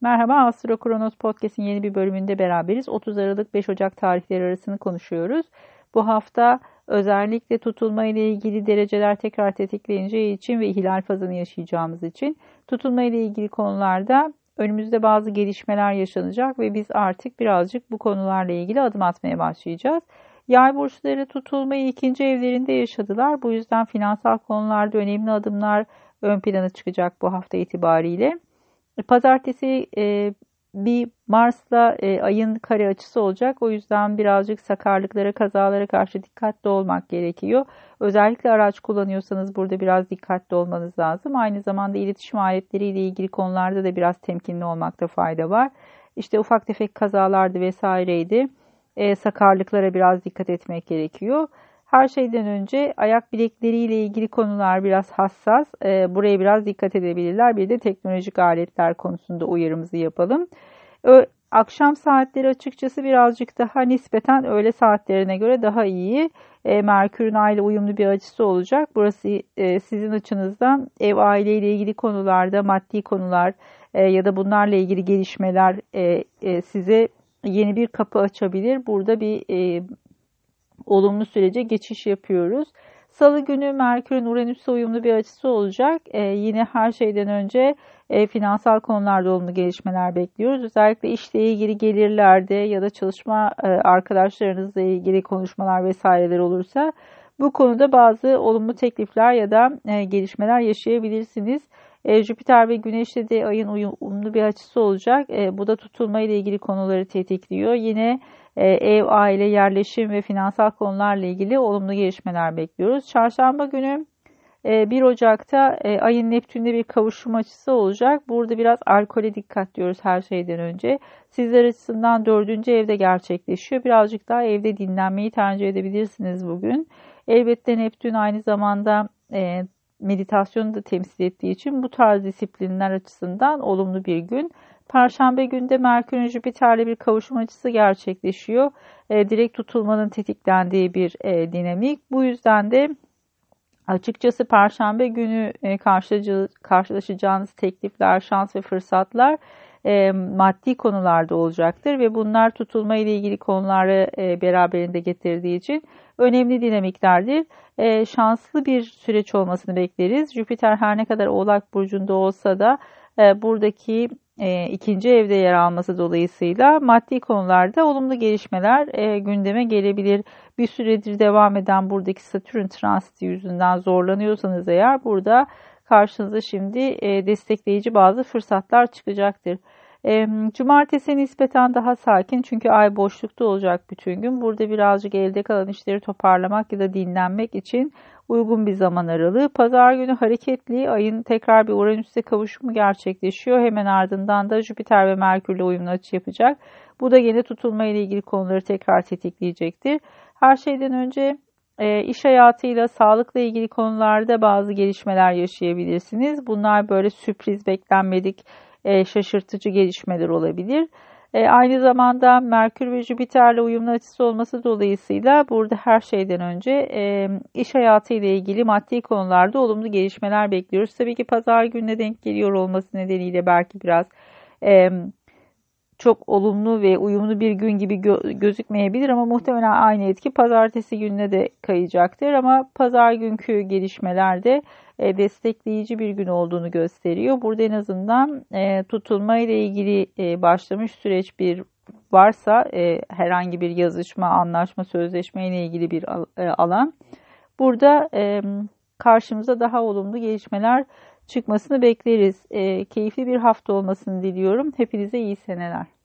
Merhaba Astro Kronos Podcast'in yeni bir bölümünde beraberiz. 30 Aralık 5 Ocak tarihleri arasını konuşuyoruz. Bu hafta özellikle tutulma ile ilgili dereceler tekrar tetikleyeceği için ve ihlal fazını yaşayacağımız için tutulma ile ilgili konularda önümüzde bazı gelişmeler yaşanacak ve biz artık birazcık bu konularla ilgili adım atmaya başlayacağız. Yay burçları tutulmayı ikinci evlerinde yaşadılar. Bu yüzden finansal konularda önemli adımlar ön plana çıkacak bu hafta itibariyle. Pazartesi e, bir Mars'la e, ayın kare açısı olacak. O yüzden birazcık sakarlıklara, kazalara karşı dikkatli olmak gerekiyor. Özellikle araç kullanıyorsanız burada biraz dikkatli olmanız lazım. Aynı zamanda iletişim aletleriyle ilgili konularda da biraz temkinli olmakta fayda var. İşte ufak tefek kazalardı vesaireydi. E, sakarlıklara biraz dikkat etmek gerekiyor. Her şeyden önce ayak bilekleriyle ilgili konular biraz hassas. E, buraya biraz dikkat edebilirler. Bir de teknolojik aletler konusunda uyarımızı yapalım. Ö akşam saatleri açıkçası birazcık daha nispeten öğle saatlerine göre daha iyi. E, Merkür'ün aile uyumlu bir açısı olacak. Burası e, sizin açınızdan ev aileyle ilgili konularda maddi konular e, ya da bunlarla ilgili gelişmeler e, e, size yeni bir kapı açabilir. Burada bir e, olumlu sürece geçiş yapıyoruz. Salı günü Merkür'ün Uranüs'e uyumlu bir açısı olacak. Ee, yine her şeyden önce e, finansal konularda olumlu gelişmeler bekliyoruz. Özellikle işle ilgili gelirlerde ya da çalışma e, arkadaşlarınızla ilgili konuşmalar vesaireler olursa bu konuda bazı olumlu teklifler ya da e, gelişmeler yaşayabilirsiniz. E, Jüpiter ve Güneş'te de ayın uyumlu bir açısı olacak. E, bu da tutulma ile ilgili konuları tetikliyor. Yine e, ev, aile, yerleşim ve finansal konularla ilgili olumlu gelişmeler bekliyoruz. Çarşamba günü 1 e, Ocak'ta e, ayın Neptün'de bir kavuşum açısı olacak. Burada biraz alkole dikkat diyoruz her şeyden önce. Sizler açısından dördüncü evde gerçekleşiyor. Birazcık daha evde dinlenmeyi tercih edebilirsiniz bugün. Elbette Neptün aynı zamanda meditasyonu da temsil ettiği için bu tarz disiplinler açısından olumlu bir gün. Perşembe günde Merkür'ün Jüpiter'le bir kavuşum açısı gerçekleşiyor. E, direkt tutulmanın tetiklendiği bir e, dinamik. Bu yüzden de açıkçası Perşembe günü e, karşılaşacağınız teklifler, şans ve fırsatlar e, maddi konularda olacaktır ve bunlar tutulma ile ilgili konuları e, beraberinde getirdiği için önemli dinamiklerdir. E, şanslı bir süreç olmasını bekleriz. Jüpiter her ne kadar Oğlak Burcu'nda olsa da e, buradaki e, ikinci evde yer alması dolayısıyla maddi konularda olumlu gelişmeler e, gündeme gelebilir. Bir süredir devam eden buradaki Satürn transiti yüzünden zorlanıyorsanız eğer burada karşınıza şimdi e, destekleyici bazı fırsatlar çıkacaktır. Cumartesi nispeten daha sakin çünkü ay boşlukta olacak bütün gün. Burada birazcık elde kalan işleri toparlamak ya da dinlenmek için uygun bir zaman aralığı. Pazar günü hareketli ayın tekrar bir Uranüs'e kavuşumu gerçekleşiyor. Hemen ardından da Jüpiter ve Merkür'le uyumlu açı yapacak. Bu da yine tutulma ile ilgili konuları tekrar tetikleyecektir. Her şeyden önce e, iş hayatıyla, sağlıkla ilgili konularda bazı gelişmeler yaşayabilirsiniz. Bunlar böyle sürpriz, beklenmedik, e, şaşırtıcı gelişmeler olabilir. E, aynı zamanda Merkür ve Jüpiter'le uyumlu açısı olması dolayısıyla burada her şeyden önce e, iş hayatı ile ilgili maddi konularda olumlu gelişmeler bekliyoruz. Tabii ki pazar gününe denk geliyor olması nedeniyle belki biraz e, çok olumlu ve uyumlu bir gün gibi gö- gözükmeyebilir ama muhtemelen aynı etki pazartesi gününe de kayacaktır. Ama pazar günkü gelişmelerde e, destekleyici bir gün olduğunu gösteriyor. Burada en azından e, tutulma ile ilgili e, başlamış süreç bir varsa e, herhangi bir yazışma, anlaşma, sözleşme ile ilgili bir e, alan burada e, karşımıza daha olumlu gelişmeler çıkmasını bekleriz. E, keyifli bir hafta olmasını diliyorum. Hepinize iyi seneler.